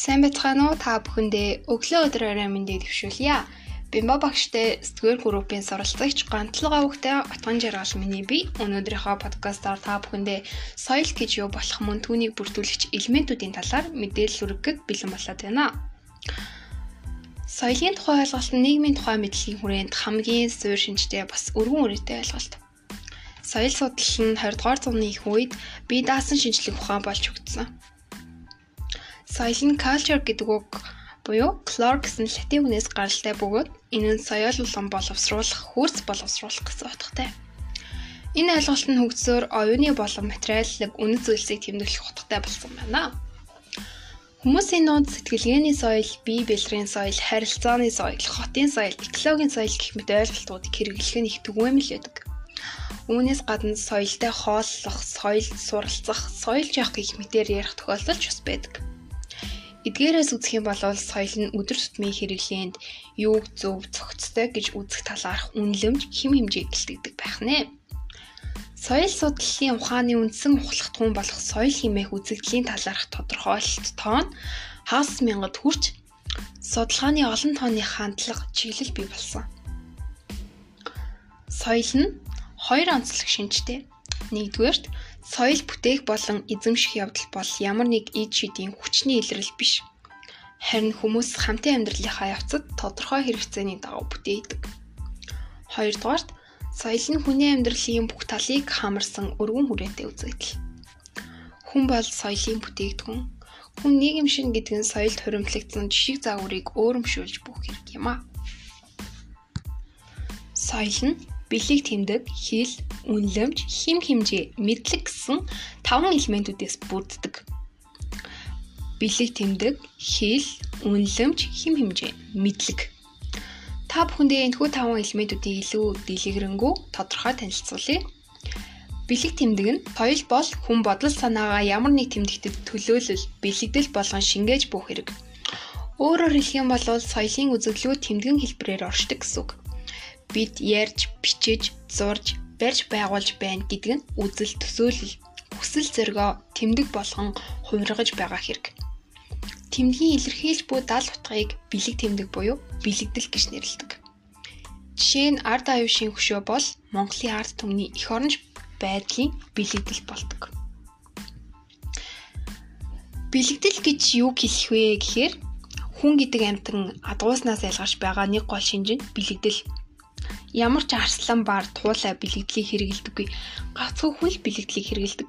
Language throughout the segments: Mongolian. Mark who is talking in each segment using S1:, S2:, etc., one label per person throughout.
S1: Сайн байцгаана уу? Та бүхэндээ өглөө өдөр орой мэндийг төвшүүлье. Бимба багштай сэтгэл группийн суралцагч гантлага авахтай отгон жаргал миний би өнөөдрийнхөө подкастаар та бүхэндээ соёл гэж юу болох мөн түүнийг бүрдүүлэгч элементүүдийн талаар мэдээлэл хүргэх бэлэн болоод байна. Соёлын тухай ойлголт нь нийгмийн тухай мэдлэгийн хүрээнд хамгийн суурь шинжтэй бас өргөн үрээтэй ойлголт. Соёл судлал нь 20 дугаар зууны их үед бие даасан шинжлэх ухаан болж өгдсөн. Соёл нь culture гэдэг үг буюу clore гэсэн латин үгнээс гаралтай бөгөөд энэ нь соёл улам боловсруулах, хөрс боловсруулах гэсэн утгатай. Энэ ойлголт нь хөгжсөөр оюуны болон материаллык үнэт зүйлсийг тэмдэглэх утгатай болсон байна. Хүмүүсийн нууц сэтгэлгээний соёл, бие бэлрийн соёл, харилцааны соёл, хотын соёл, экологийн соёл гэх мэт ойлголтуудыг хэрэглэх нь их түгээмэл байдаг. Үүнээс гадна соёлтой хооллох, соёл суралцах, соёлж явах гэх мэтээр ярих тохиолдол ч бас байдаг. Эдгээрээс үзэх юм бол соёл нь өдөр тутмын хэрэглээнд юуг зөв цогцтой гэж үзэх талаарх үнэлэмж хэм хэмжээ гэлтэгдэг байх нэ. Соёл судлалын ухааны үндсэн ухлагтгуун болох соёл хэмээх үзэгдлийн талаарх тодорхойлолт тоон хагас мянгад хүрч судалгааны олон тооны хандлага чиглэл бий болсон. Соёл нь хоёр онцлог шинжтэй. Нэгдүгээрт Соёл бүтээх болон эзэмших явдал бол ямар нэг ид шидийн хүчний илрэл биш. Харин хүмүүс хамтын амьдралынхаа явцад тодорхой хэрэгцээний дагуу бүтээдэг. Хоёрдугаарт соёл нь хүний амьдралын бүх талыг хамарсан өргөн хүрээтэй үзэгдэл. Хүн бол соёлын бүтээгдэхүүн. Хүн нийгэм шин гэдэг нь соёлд хуримтлагдсан жишг загварыг өөрөмшүүлж бүх хэрэг юм а. Соёл нь бэлэг тэмдэг, хэл, үнэлэмж, хим хэмжээ, мэдлэг гэсэн таван элементүүдээс бүрддэг. Бэлэг тэмдэг, хэл, үнэлэмж, хим хэмжээ, мэдлэг. Та бүхэндээ энэхүү таван элементүүдийг илүү дэлгэрэнгүй тодорхой танилцуулъя. Бэлэг тэмдэг нь соёл бол хүн бодол санаагаа ямар нэг тэмдэгтэд төлөөлөл, бэлэгдэл болгон шингээж буух хэрэг. Өөрөөр хэлэх юм бол соёлын үзэгдлүүд тэмдгэн хэлбэрээр оршдог гэсэн үг бид ярьж, бичиж, зурж, барьж байгуулж байна гэдэг нь үзэл төсөөлөл, хүсэл зоригоо тэмдэг болгон хувиргаж байгаа хэрэг. Тэмдгийн илэрхийлж буй дал утгыг бэлэг тэмдэг буюу бэлэгдэл гэж нэрлэдэг. Жишээ нь ард аюушийн хөшөө бол Монголын ард түмний эх оронч байдлын бэлэгдэл болдог. Бэлэгдэл гэж юу хэлэх вэ гэхээр хүн гэдэг амьтан адгууснаас ялгарч байгаа нэг гол шинж нь бэлэгдэл Ямар ч арслан бар туулай бэлэгдлийг хэрэгэлдэггүй. Гацгүй хүн л бэлэгдлийг хэрэгэлдэг.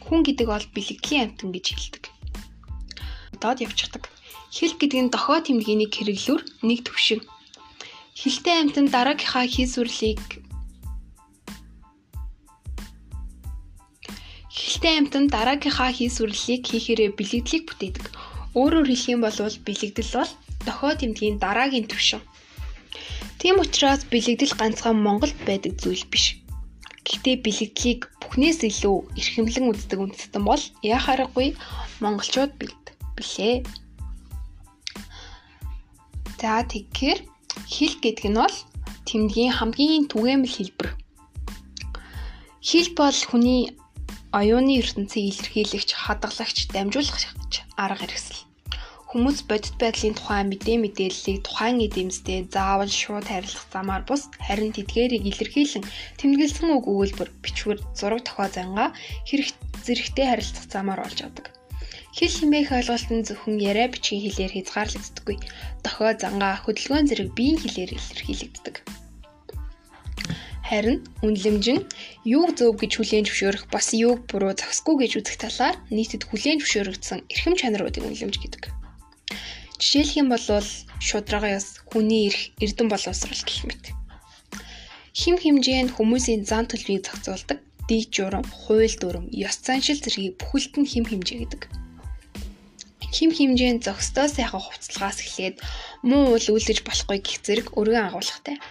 S1: Хүн гэдэг бол бэлэгдлийн амтан гэж хэлдэг. Доод явчихдаг. Хэл гэдэг нь дохоо тэмдгэнийг хэрэглүүр нэг төвшин. Хилтэй амтан дараагийнхаа хийсвэрлийг Хилтэй амтан дараагийнхаа хийсвэрлийг хийхээрээ бэлэгдлийг бүтээдэг. Өөрөөр хэлэх юм бол бэлэгдэл бол дохоо тэмдгийн дараагийн төвшин. Тийм учраас бэлэгдэл ганцхан Монголд байдаг зүйл биш. Гэхдээ бэлэгдлийг бүхнээс илүү эрхэмлэн үздэг үндэстэн бол яах аргагүй монголчууд бэлд билээ. За тэгэхээр хэл гэдэг нь бол тэмдгийн хамгийн түгээмэл хэлбэр. Хэл бол хүний оюуны ертөнцийг илэрхийлэгч, хадгалагч, дамжуулагч арга хэрэгсэл. Хүмүүс бодит байдлын тухай мэдээ мэдээллийг тухайн эдэмсдээ заавал шууд харилцах замаар бус харин тэдгээрийг илэрхийлэн тэмдэглэсэн үг өгүүлбэр, бичвэр, зураг тохио зангаа хэрэг зэрэгтэй харилцах замаар олж авдаг. Хэл химээх ойлголт нь зөвхөн яриа бичгийн хэлээр хязгаарлагддаггүй. Дохио зангаа хөдөлгөөн зэрэг биеийн хэлээр илэрхийлэгддэг. Харин үнэлэмж нь юуг зөв гэж хүлээн зөвшөөрөх бас юуг буруу зохисгүй гэж үзэх талаар нийтэд хүлээн зөвшөөрөгдсөн эрхэм чанаруудыг үнэлэмж гэдэг. Жишээлх юм бол шударга яс, хүний эрх, эрдэм боловсрал гэх мэт. Хим хэмжээнд хүмүүсийн зан төлөвийг зохицуулдаг дэг журам, хууль дүрм, ёс заншил зэргийг бүхэлд нь хим хэмжээ гэдэг. Хим хэмжээнд зохистой сайхан хувцлагаас эхлээд муу уул үлдэж болохгүй гэх зэрэг өргөн агуулгатай.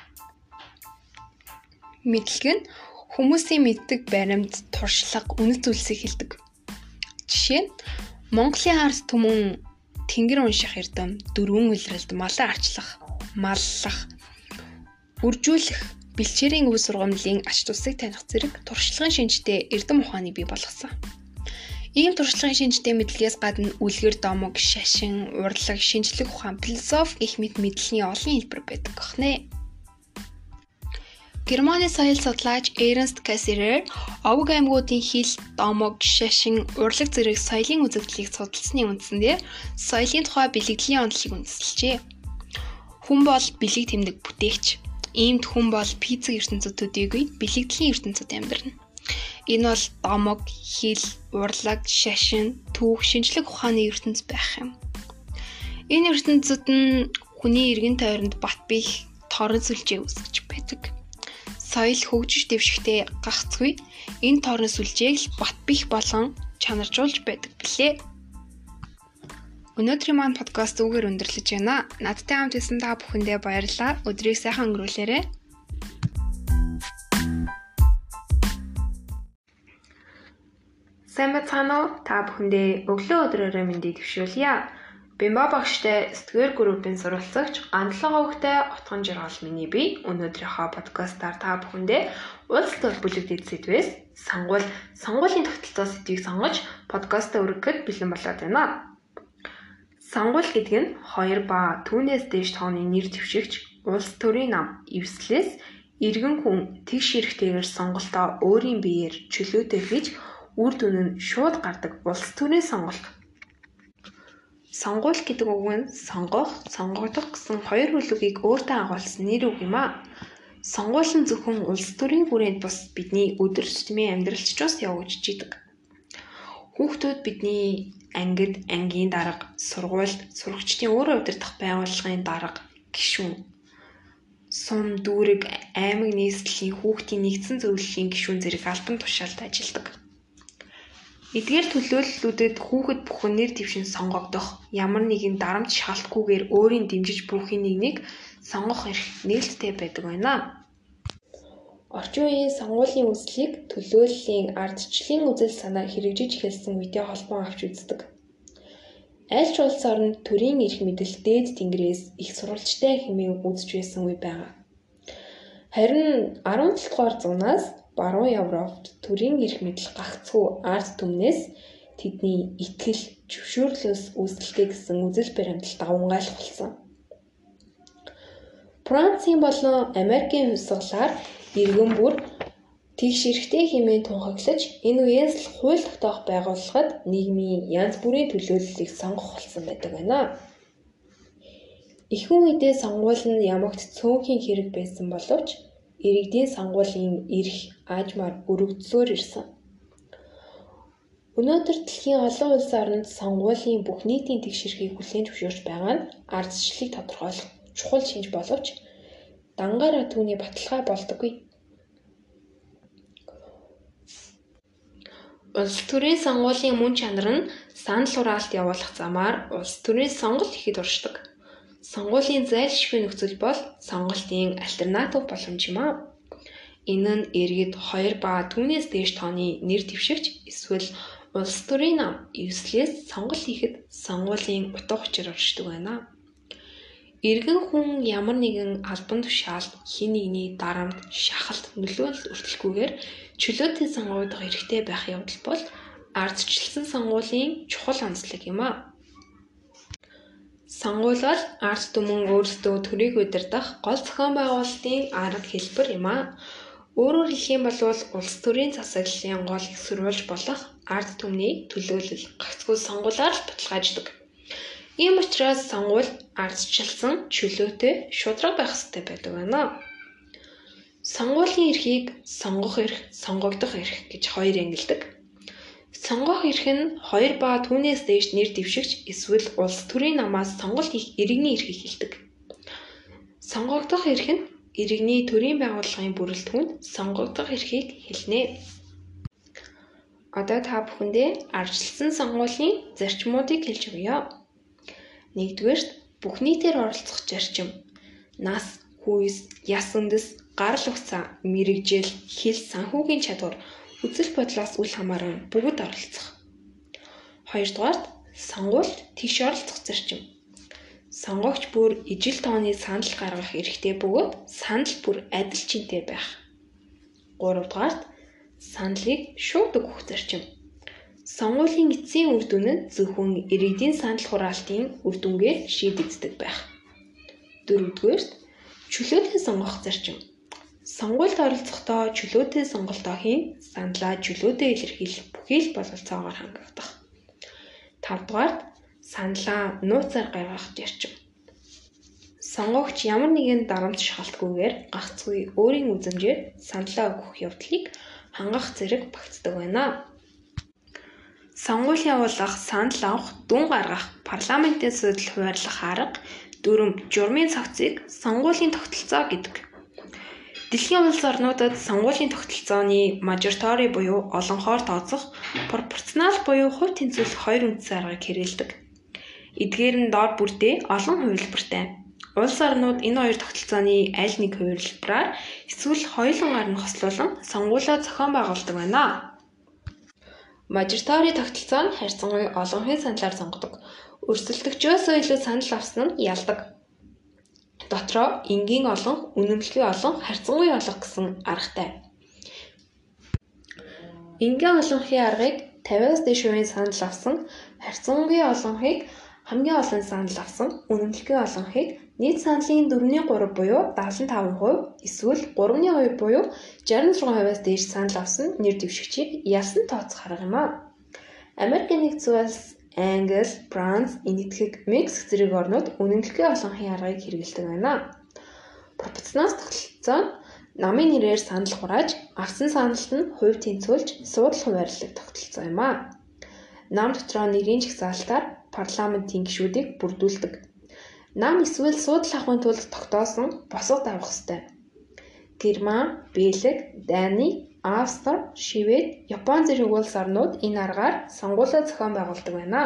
S1: Мэдлэг нь хүмүүсийн мэддэг баримт, туршлага, үнэт зүйлсийг хэлдэг. Жишээ нь Монголын ард түмэн тэнгэр унших эрдэм, дөрвөн үлрэлт, малын арчлах, маллах, үржүүлэх, бэлчээрийн өв сургамлын ач тусыг таних зэрэг туршлагын шинжтэй эрдэм ухааны бий болгосон. Ийм туршлагын шинжтэй мэдлэгээс гадна үлгэр домог, шашин, урлаг, шинжлэх ухаан, философи гэх мэт мэдлэгийн олон хэлбэр байдаг гохнэ. Германы соёл судлаач Эрнст Кассерер овог аймагуудын хил, домог, шашин, урлаг зэрэг соёлын үзэгдлийг судалсаны үндсэндээ соёлын тухай бэлэгдлийн онолыг үндэслэжээ. Хүн бол бэлэг тэмдэг бүтээгч. Иймд хүн бол пиццэг ертөнцид төдийгүй бэлэгдлийн ертөнцид амьдрна. Энэ бол домог, хил, урлаг, шашин, түүх, шинжлэх ухааны ертөнц байх юм. Энэ ертөнцид нь хүний эргэн тойронд бат бих торон сүлжээ үүсгэж байдаг соёл хөгжиж дэвшихтэй гагцгүй энэ тоорны сүлжээг л бат бих болон чанаржуулж байдаг билээ. Өнөөдрийн маань подкаст зүгээр өндөрлөж байна. Надтай хамт исэн та бүхэндээ баярлалаа. Өдрийг сайхан өнгөрүүлээрэй. Сайн байцгаана уу? Та бүхэндээ өглөө өдрөөрөө мэндийг төвшүүлье. Бимба багштай Стгэр группийн сурвалжлагч Гандлага хөвгтэй утган жиргал миний би өнөөдрийнхөө подкастаар та бүхэндээ улс төр бүлэгдэд сэдвээс сонгуул сонгуулийн тогтолцоо сэдвийг сонгож подкастаа өргөхөд бэлэн болоод байна. Сонгуул гэдэг нь хоёр ба түүнээс дээш тооны нэр дэвшигч улс төрийн нам эвслээс иргэн хүн тэгш эрэхтэйгээр сонголтоо өөрийн биеэр чөлөөтэй хийж үр дүн нь шууд гардаг улс төрийн сонголт Сонгуул гэдэг үг нь сонгох, сонгогдох гэсэн хоёр хөлөгийг өөртөө агуулсан нэр үг юм а. Сонгуул нь зөвхөн улс төрийн хүрээнд бус бидний өдөр тутмын амьдралчдаас явагдаж идэг. Хүүхдүүд бидний ангид, ангийн дарга, сургуульд, сурагчдын өөрөө удирдах байгууллагын дарга, гишүүн, сум, дүүрэг, аймаг нийслэлийн хүүхдийн нэгдсэн зөвлөлийн гишүүн зэрэг албан тушаалд ажилладаг. Эдгээр төлөөллүүдэд хүүхэд бүхэн нэр дэвшин сонгогдох, ямар нэгэн дарамт шалтгүйгээр өөрийн дэмжиж буухын нэгнийг сонгох эрх нээлттэй байдаг байна. Орчин үеийн сонгуулийн үслийг төлөөллийн ардчлалын үзэл санаа хэрэгжиж эхэлсэн үедээ холбоон авч үздэг. Аль ч улс орнд төрийн эрх мэдэл дээд тэнгэрээс их сурвалжтай хэмээн үзэж байсан үе байгаа. Харин 17 дугаар зуунаас баруун Европт төрийн эрх мэдэл гагцхүү ард түмнээс тэдний итгэл, зөвшөөрлөөс үүсэлтэй гэсэн үзэл баримтал давмгайлах болсон. Францын болон Америкийн хувьсгалаар иргэн бүр тэгш эрэхтэй хэмээн тунхаглаж энэ үеэс л хууль тогтоох байгууллагад нийгмийн янз бүрийн төлөөллийг сонгох болсон байдаг байна. Ихэнх үедээ сонгуул нь ямагт цөөнхийн хэрэг байсан боловч иргэдийн сонгуулийн эрх аажмаар өргөдсөөр ирсэн. Өнөөдөр дэлхийн олон улс орнд сонгуулийн бүх нийтийн тэгшэрхийг хүлээн зөвшөөрч байгаа нь ардчлалыг тодорхойлох чухал шинж боловч дангаараа түүний баталгаа болдоггүй. Улс төрийн сонгуулийн мөн чанар нь санал хураалт явуулах замаар улс төрийн сонголт ихэд уршдаг. Сонгуулийн зайлшгүй нөхцөл бол сонголтын альтернатив боломж юм аа. Энэ нь иргэд 2 ба түүнээс дээш тооны нэр дэвшигч эсвэл улс төрийн нам эвслээс сонголт хийхэд сонгуулийн утга учир оршдог байна. Иргэн хүн ямар нэгэн албан тушаалд хин нэгний дарамт, шахалт, нөлөөлөлт өртөлгүйгээр чөлөөтэй сонгогдох эрхтэй байх явдал бол ардчилсан сонгуулийн чухал онцлог юм а. Сонгуул бол ард түмэн өөрсдөө төрийг удирдах гол зохион байгуулалтын арга хэлбэр юм а. Өөрөөр хэлэх юм бол улс төрийн засаглалын гол их сурвалж болох ард түмний төлөөлөл гагцхүү сонгуулаар л баталгааждаг. Ийм учраас сонгуул ардчилсан чөлөөтэй шудраг байх ёстой байдаг байна. Сонгуулийн эрхийг сонгох эрх, сонгогдох эрх гэж хоёр ангилдаг. Сонгох эрх нь 2 ба түүнээс дээш нэр дэвшигч эсвэл улс төрийн намаас сонголт хийх иргэний эрхийг хэлдэг. Сонгогдох эрх нь иргэний төрийн байгууллагын бүрэлдэхүүнд сонгогдох эрхийг хэлнэ. Одоо та бүхэндээ арчилсан сонгуулийн зарчмуудыг хэлж өгье. Нэгдүгээрт бүх нийтээр оролцох зарчим. Нас, хүйс, яс үндэс, гарал угцаа, мэрэгжил, хэл санхүүгийн чадвар үзэл бодлоос үл хамааран бүгд оролцох. Хоёрдугаарт сонгуульд тэгш оролцох зарчим. Сонгогч бүр ижил тооны санал гаргах эрхтэй бөгөөд санал бүр адил чинтэй байх. Гуравдугаарт саналыг шууд өгөх зарчим. сонгуулийн эцсийн үр дүн нь зөвхөн иргэдийн санал хураалтын үр дүнгээр шийдэгддэг байх. Дөрөвдүгээр чөлөөтэй сонгох зарчим. Сонгуульд оролцохдоо чөлөөтэй сонголтоо хийн, саналаа чөлөөтэй илэрхийлэх бүхий л бололцоогоор хангагдах. 5 дугаарт саналаа нууцаар гаргах зарчим. Сонгогч ямар нэгэн дарамт шахалтгүйгээр гагцгүй өөрийн үзмжээр саналаа өгөх явдлыг хангах зэрэг багтдаг байна. Сонгуул явуулах, санал авах, дүн гаргах, парламентын судал хуваарлах арга, дүрм, журмын цогцыг сонгуулийн тогтолцоо гэдэг. Дэлхийн улс орнуудад сонгуулийн тогтолцооны мажоритори буюу олонхоор тооцох, пропорционал буюу хувь тэнцвэрлэх хоёр үндсэн аргыг хэрэглэдэг. Эдгээр нь доор бүрдээ олон хувилбартай. Улс орнууд энэ хоёр тогтолцооны аль нэг хувилбараар эсвэл хоёулангаар нь хослуулан сонгуулиа зохион байгуулдаг байна. Мажоритори тогтолцоо нь харьцангуй олонхын саналаар сонгодог. Өрсөлдөгчөөсөө илүү санал авсан нь ялдаг. Дотроо энгийн олон, үнэмлэхүй олон, харьцангуй олох гэсэн аргатай. Энгийн олонхын аргыг 50-аас дээш хувийн санал авсан, харьцангуй олонхыг хамгийн олон санал авсан, үнэмлэхүй олонхыг нийт саналын 4-3 буюу 75% эсвэл 3-2 буюу 66%-аас дээш санал авсан нэр дэвшигчийг ялсан тооцох арга юм а. Америк нэгдсэн улс Англи, Франц, Энэтхэг, Мексик зэрэг орнууд үнэмлэхүй олонхын аргыг хэрэглэдэг байна. Пропорционал тогтолцоо нь намын нэрээр санал хурааж, авсан саналт нь хувь тэнцвүүлж, суудал хуваарлах тогтолцоо юм а. Нам дотроо нэрийн жагсаалтаар парламентын гишүүдийг бүрдүүлдэг. Нам эсвэл суудал авахын тулд тогтоосон босгод авах ёстой. Герман, Бэлэг, Дани, Австри, Швед, Япон зэрэг улс орнууд энэ аргаар сонгуулиа зохион байгуулдаг байна.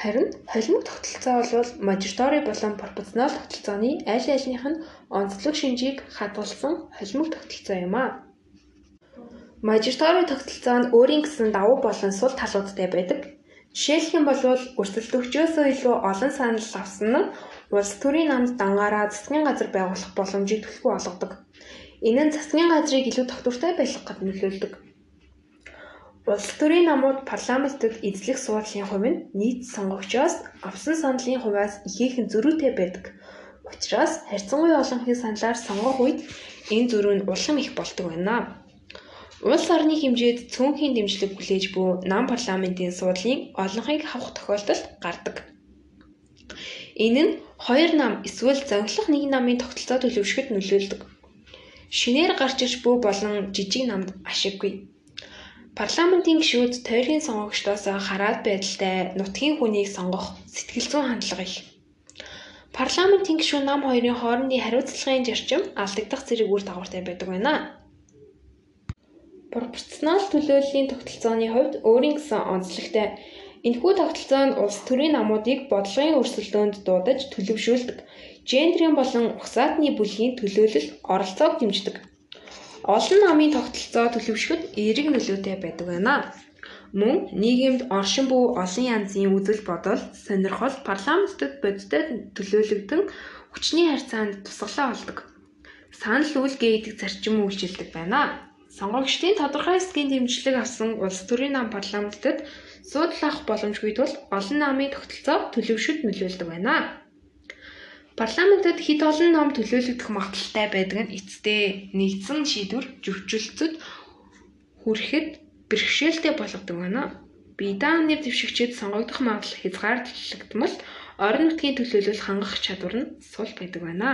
S1: Харин холимог тогтолцоо бол мажоритори болон пропорционал тогтолцооны аль альнийх нь онцлог шинжийг хадгалсан холимог тогтолцоо юм а. Мажоритори тогтолцоо нь өөрийн гэсэн давуу болон сул талуудтай байдаг. Жишээлх юм бол өрсөлдөгчөөсөө илүү олон санал авсан нь улс төрийн намд дангаараа засгийн газар байгуулах боломжийг түлхүү олгодог. Энэ нь засгийн газрыг илүү тогтвортой байлгахад нөлөөлдөг. Улс төрийн намууд парламентод эзлэх суудлын хувь нь нийт сонгогчоос авсан саналын хувиас ихээхэн зөрүүтэй байдаг. Учираас харьцангуй олонхын саналаар сонгох үед энэ зөрүү нь улам их болдог байна. Улс орны хэмжээд цөөнхийн дэмжлэг хүлээж буй нам парламентын суудлын олонхыг авах тохиолдол гардаг. Энэ нь хоёр нам эсвэл зөнгөлөх нэг намын тогтолцоо төлөвшөхөд нөлөөлдөг. Шинээр гарч иж буй болон жижиг намд ашиггүй. Парламентын гишүүд тойргийн сонгогчдоос хараад байдалтай нутгийн хүнийг сонгох сэтгэл зүйн хандлага их. Парламентын гишүүн нам хоёрын хоорондын хариуцлагын зарчим алдагдах зэрэг үр дагавартай байдаг байна. Пропорционал төлөөллийн тогтолцооны хувьд өөрийн гэсэн онцлогтой. Энэхүү тогтолцоо нь улс төрийн намуудыг бодлогын өрсөлдөөнд дуудаж төлөвшүүлдэг. Гендрийн болон угсаатны бүлгийн төлөөлөл оролцоог дэмждэг. Олон намын тогтолцоо төлөвшөхөд эерэг нөлөөтэй байдаг байна. Мөн нийгэмд оршин буй олон янзын үзэл бодол, сонирхол парламентод бодиттой төлөөлөгдөн хүчний харьцаанд тусгалаа болдог. Санал үйлгээ идэх зарчим үйлчилдэг байна сонгогчдын тодорхой хэсгийн дэмжлэг авсан улс төрийн нам парламентод суудл авах боломжгүй тул олон намын тогтолцоо төлөвшөд нөлөөлдөг байна. Парламентод хэд олон ном төлөөлөгдөх магадлалтай байдаг нь эцдээ нэгдсэн шийдвэр зөвчлөлтөд хүрэхэд бэрхшээлтэй болгодог байна. Бидан нэр дэвшигчид сонгогдох магадлал хязгаарлагдмал орон нутгийн төлөөлөл хангах чадвар нь сул байдаг байна.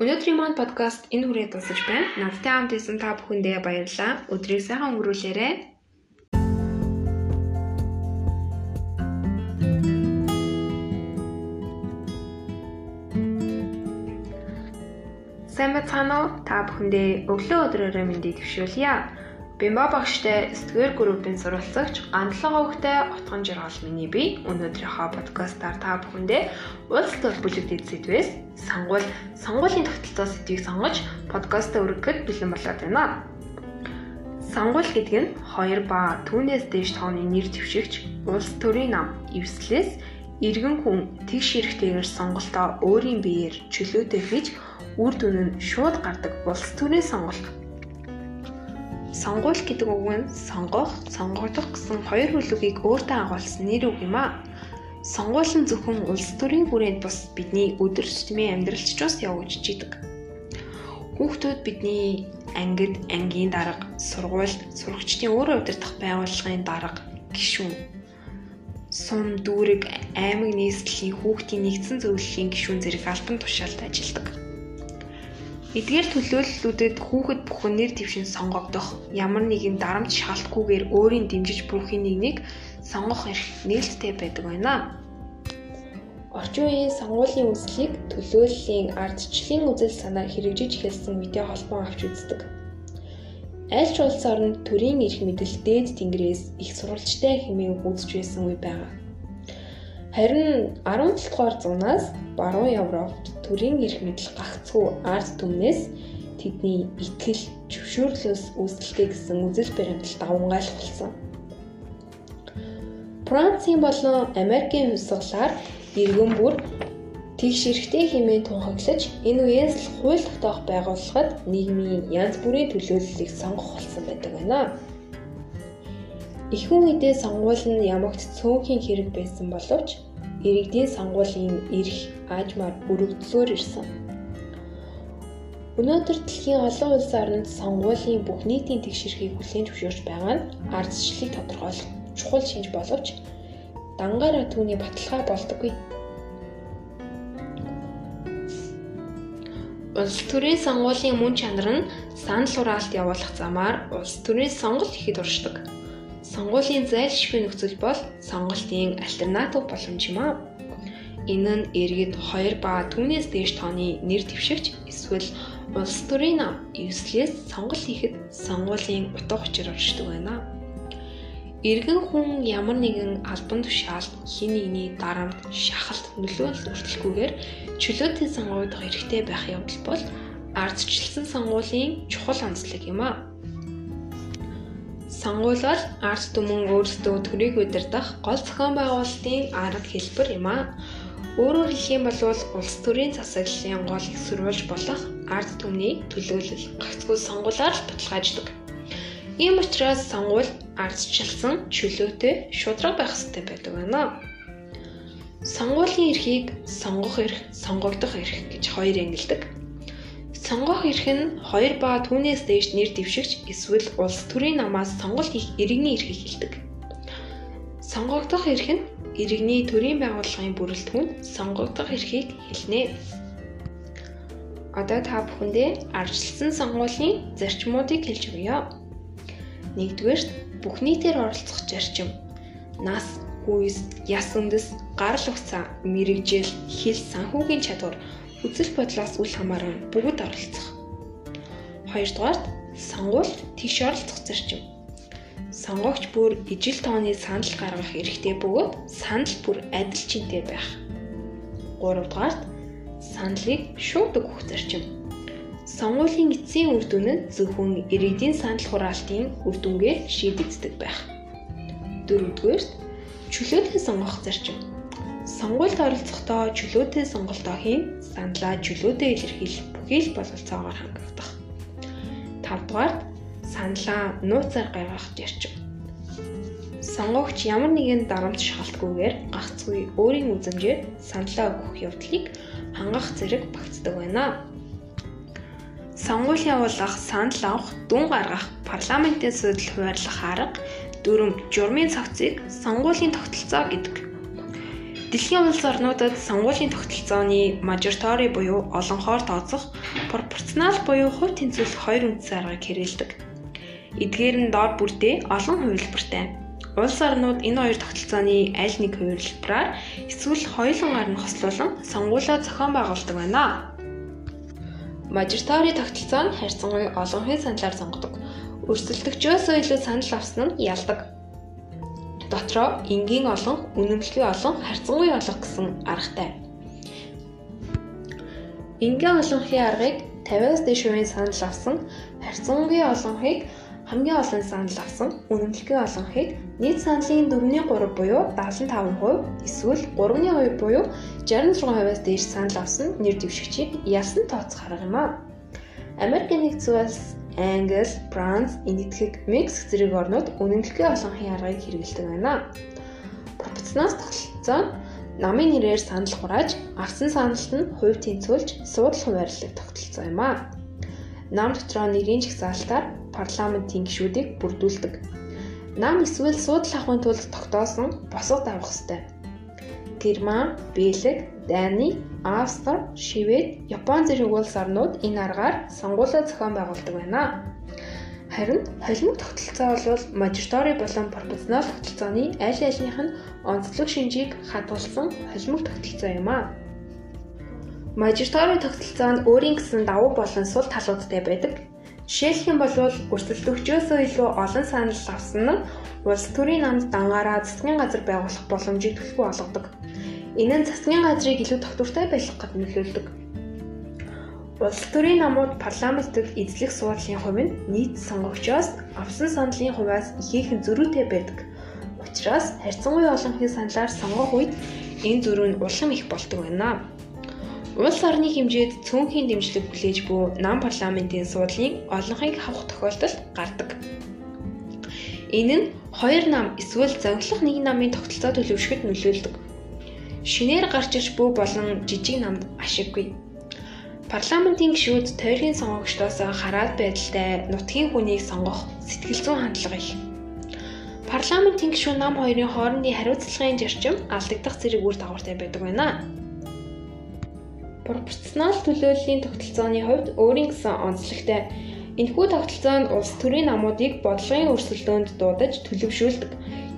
S1: Өнөөдрийн маань подкаст энэ хүрээ дуусаж байна. Надтай хамт исэн та бүхэндээ баярлалаа. Өдрийг сайхан өнгөрүүлээрэй. Сайн байцгаана уу? Та бүхэндээ өглөө өдрөөрөө мэндийг төвшүүлье. Бимба багштай сэтгэвэр группийн сурвалцагч Гандлага хөвгтэй утган жиргал миний би өнөөдрийнхөө подкастаар та бүхэндээ улс төр бүлэгдэд сэдвээс сонгуул сонгуулийн тогтолцоо сэдвийг сонгож подкастаа өргөхөд бэлэн болоод байна. Сонгуул гэдэг нь хоёр ба түүнээс дээш тооны нэр дэвшигч улс төрийн нам эвслээс иргэн хүн тэгш хэрэгтэйгээр сонголтоо өөрийн биеэр чөлөөтэй хийж үр дүн нь шууд гардаг улс төрийн сонголт Сонгуул гэдэг үг нь сонгох, сонгогдох гэсэн хоёр хөлөгийг өөртөө агуулсан нэр үг юм а. Сонгуул нь зөвхөн улс төрийн хүрээнд бус бидний өдөр тутмын амьдралч бас явуулж идэг. Хүүхдүүд бидний ангид, ангийн дарга, сургуульд, сурагчдын өөрөө удирдах байгууллагын дарга, гишүүн, сум, дүүрэг, аймаг нийслэлийн хүүхдийн нэгдсэн зөвлөлийн гишүүн зэрэг албан тушаалд ажилладаг. Эдгээр төлөөллүүдэд хүүхэд бүхэн нэр дэвшин сонгогдох, ямар нэгэн дарамт шалтгүйгээр өөрийн дэмжиж бүрхийн нэгнийг сонгох эрх нээлттэй байдаг байна. Орчин үеийн сонгуулийн үүслийг төлөөллийн ардчлалын үзэл санаа хэрэгжиж эхэлсэн үедээ холбон авч үздэг. Аль ч улс орнд төрийн эрх мэдэл дээд тэнгэрээс их сурвалжтай хэмээн үзэж байсан үе байгаа. Харин 17 дугаар зуунаас баруун Европт төрийн эрх мэдэл гагцхүү ард түмнээс тэдний итгэл, зөвшөөрлөөс үүсэлтэй гэсэн үзэл баримтал давмгайлах болсон. Францын болон Америкийн хувьсгалаар иргэн бүр Тэгш эрэхтэй хэмээн тунхаглаж энэ үеэс л хууль тогтоох байгууллагад нийгмийн янз бүрийн төлөөллийг сонгох болсон байдаг байна. Ихэнх үедээ сонгуул нь ямагт цөөнхийн хэрэг байсан боловч иргэдийн сонгуулийн эрх аажмаар өргөдлөөр ирсэн. Өнөөдөр дэлхийн олон улс орнд сонгуулийн бүх нийтийн тэгшэрхийг хүлээн зөвшөөрч байгаа нь ардчлалыг тодорхойлох чухал шинж боловч дангаараа түүний баталгаа болдоггүй. Улс төрийн сонгуулийн мөн чанар нь санал хураалт явуулах замаар улс төрийн сонголт ихэд уршдаг. Сонгуулийн зайлшгүй нөхцөл бол сонголтын альтернатив боломж юм аа. Энэ нь иргэд 2 ба түүнээс дээш тооны нэр дэвшигч эсвэл улс төрийн нам эвслээс сонголт хийхэд сонгуулийн утга учир оршдог байна. Иргэн хүн ямар нэгэн албан тушаалд хин нэгний дарамт, шахалт нөлөөлөл өртөлгүйгээр чөлөөтэй сонгогдох эрхтэй байх явдал бол ардчилсан сонгуулийн чухал онцлог юм а. Сонгуул бол ард түмэн өөрсдөө төрийг удирдах гол зохион байгуулалтын арга хэлбэр юм а. Өөрөөр хэлэх юм бол улс төрийн засаглалын гол их сурвалж болох ард түмний төлөөлөл гагцгүй сонгуулаар баталгааждаг. Ийм учраас сонгуул ардчилсан чөлөөтэй шудраг байх хэрэгтэй байдаг байна. Сонгуулийн эрхийг сонгох эрх, сонгогдох эрх гэж хоёр ангилдаг. Сонгох эрх нь хоёр ба түүнээс дээш нэр дэвшигч эсвэл улс төрийн намаас сонголт хийх иргэний эрхийг хэлдэг. Сонгогдох эрх нь иргэний төрийн байгууллагын бүрэлдэхүүн сонгогдох эрхийг хэлнэ. Одоо та бүхэндээ ардчилсан сонгуулийн зарчмуудыг хэлж өгье. Нэгдүгээрт бүх нийтээр оролцох зарчим. Нас, хүйс, яс үндэс, гарал угцаа, мэрэгжил, хэл санхүүгийн чадвар, үзэл бодлоос үл хамааран бүгд оролцох. Хоёрдугаарт сонгуульд тийш оролцох зарчим. Сонгогч бүр ижил тооны санал гаргах эрхтэй бөгөөд санал бүр адил чинтэй байх. Гуравдугаарт саналыг шууд өгөх зарчим Сонгуулийн эцсийн үр дүн нь зөвхөн иргэдийн санал хураалтын үр дүнгээр шийдэгддэг байх. Дөрөвдүгээр чөлөөтэй сонгох зарчим. Сонгуульд оролцохдоо чөлөөтэй сонголтоо хийн, саналаа чөлөөтэй илэрхийлэх бүхий л бололцоогоор хангагдах. Тавдугаар саналаа нууцаар гаргах зарчим. Сонгогч ямар нэгэн дарамт шалтгүйгээр гагцгүй өөрийн үзмжээр саналаа өгөх явдлыг хангах зэрэг багтдаг байна сонгууль явуулах, санал авах, дүн гаргах, парламентын судал хуваарлах арга, дөрөв журмын цогцыг сонгуулийн тогтолцоо гэдэг. Дэлхийн улс орнуудад сонгуулийн тогтолцооны мажоритори буюу олонхоор тооцох, пропорционал буюу хувь тэнцвэрлэх хоёр үндсэн аргыг хэрэгэлдэг. Эдгээр нь доор бүртээ олон хувилбартай. Улс орнууд энэ хоёр тогтолцооны аль нэг хувилбараар эсвэл хоёулангаар нь хослуулан сонгуулиа зохион байгуулдаг байна. Мажоритори тогтолцоо нь харьцангуй олонхын саналаар сонгодог. Өрсөлдөгчөөсөө илүү санал авсан нь ялдаг. Дотроо энгийн олон, үнэмлэхүй олон, харьцангуй олон гэсэн аргатай. Энгийн олонхын аргыг 50-аас дээш хувийн санал авсан, харьцангуй олонхыг хамгийн олон санал авсан үнэмлэхүй олонхыг нийт саналын 4-3 буюу 75% эсвэл 3-2 буюу 66%-аас дээш санал авсан нэр дэвшигчийг ялсан тооцох арга юм а. Америк нэгдсэн улс,
S2: Англи, Франц, Энэтхэг, Мексик зэрэг орнууд үнэмлэхээ олонхын аргыг хэрэглэдэг байна. Пропорционал тогтолцоо нь намын нэрээр санал хурааж, авсан саналт нь хувь тэнцвүүлж, суудлах хуваарлах тогтолцоо юм а. Нам дотроо нэрийн жагсаалтаар парламентын гишүүдийг бүрдүүлдэг. Нам эсвэл суудлах авахын тулд тогтоосон босго давах ёстой. Герман, Бэлэг, Дани, Австри, Швед, Япон зэрэг улс орнууд энэ аргаар сонгуулиа зохион байгуулдаг байна. Харин холимог тогтолцоо бол мажоритори болон пропорционал тогтолцооны аль альнийх нь онцлог шинжийг хадгалсан холимог тогтолцоо юм а. Мажоритори тогтолцоо нь өөрийн гэсэн давуу болон сул талуудтай байдаг. Жишээлх юм бол өрсөлдөгчөөсөө илүү олон санал авсан нь улс төрийн намд дангаараа засгийн газар байгуулах боломжийг төлхөө олгодог. Энэ нь засгийн газрыг илүү тогтвортой байлгахад нөлөөлдөг. Улс төрийн намууд парламентэд эзлэх суудлын хувь нь нийт сонгогчоос авсан саналын хувьас ихээхэн зөрүүтэй байдаг. Учираас харьцангуй олонхын саналаар сонгох үед энэ зөрүү нь улам их болдог байна. Улс орны хэмжээд цөөнхийн дэмжлэг хүлээж буй нам парламентын суудлын олонхыг авах тохиолдол гардаг. Энэ нь хоёр нам эсвэл зовлох нэг намын тогтолцоо төлөвшөхөд нөлөөлдөг. Шинээр гарч иж буй болон жижиг намд ашиггүй. Парламентын гишүүд тойргийн сонгогчдоос хараад байдалтай нутгийн хүнийг сонгох сэтгэл зүйн хандлага их. Парламентын гишүүн нам хоёрын хоорондын хариуцлагын зарчим алдагдах зэрэг үр дагавартай байдаг байна. Пропорционал төлөөллийн тогтолцооны хувьд өөрийн гэсэн онцлогтой. Энэхүү тогтолцоо нь улс төрийн намуудыг бодлогын өрсөлдөөнд дуудаж төлөвшүүлдэг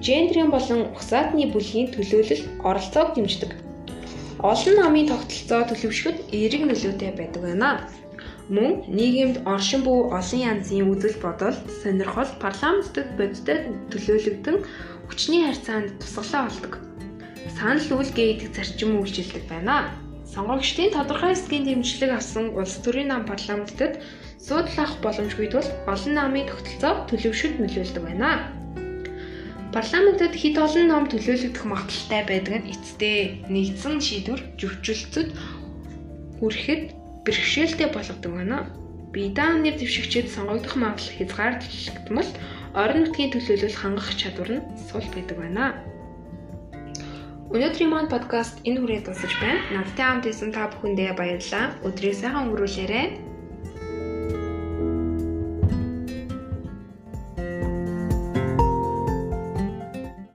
S2: гендрийн болон ухсаатны бүлгийн төлөөлөл оролцоог дэмждэг. Олон намын тогтолцоо төлөвшөхөд эерэг нөлөөтэй байдаг байна. Мөн нийгэмд оршин буй олон янзын үзэл бодол, сонирхол парламентэд бодиттой төлөөлөгдөн хүчний харьцаанд тусгалаа болдог. Санал үйлгээ идэх зарчим үйлчилдэг байна. Сонгогчдын тодорхой хэсгийн дэмжлэг авсан улс төрийн нам парламентэд суудлах боломжгүй тул олон намын тогтолцоо төлөвшөлт нөлөөлдөг байна. Парламентэд хэд олон ном төлөөлөгдөх магадaltaй байдаг нь эцдээ нэгдсэн шийдвэр зөвшөлтөд хүрэхэд бэрхшээлтэй болгодог байна. Бидан нэр дэвшигчид сонгогдох магадлал хязгаарлагдмал орон нутгийн төлөөлөл хангах чадвар нь сул байдаг байна. Өнөөдрийн маань подкаст энэ хүрээд дуусаж байна. Надтай хамт исэн та бүхэндээ баярлалаа. Өдрийг сайхан өнгөрүүлээрэй.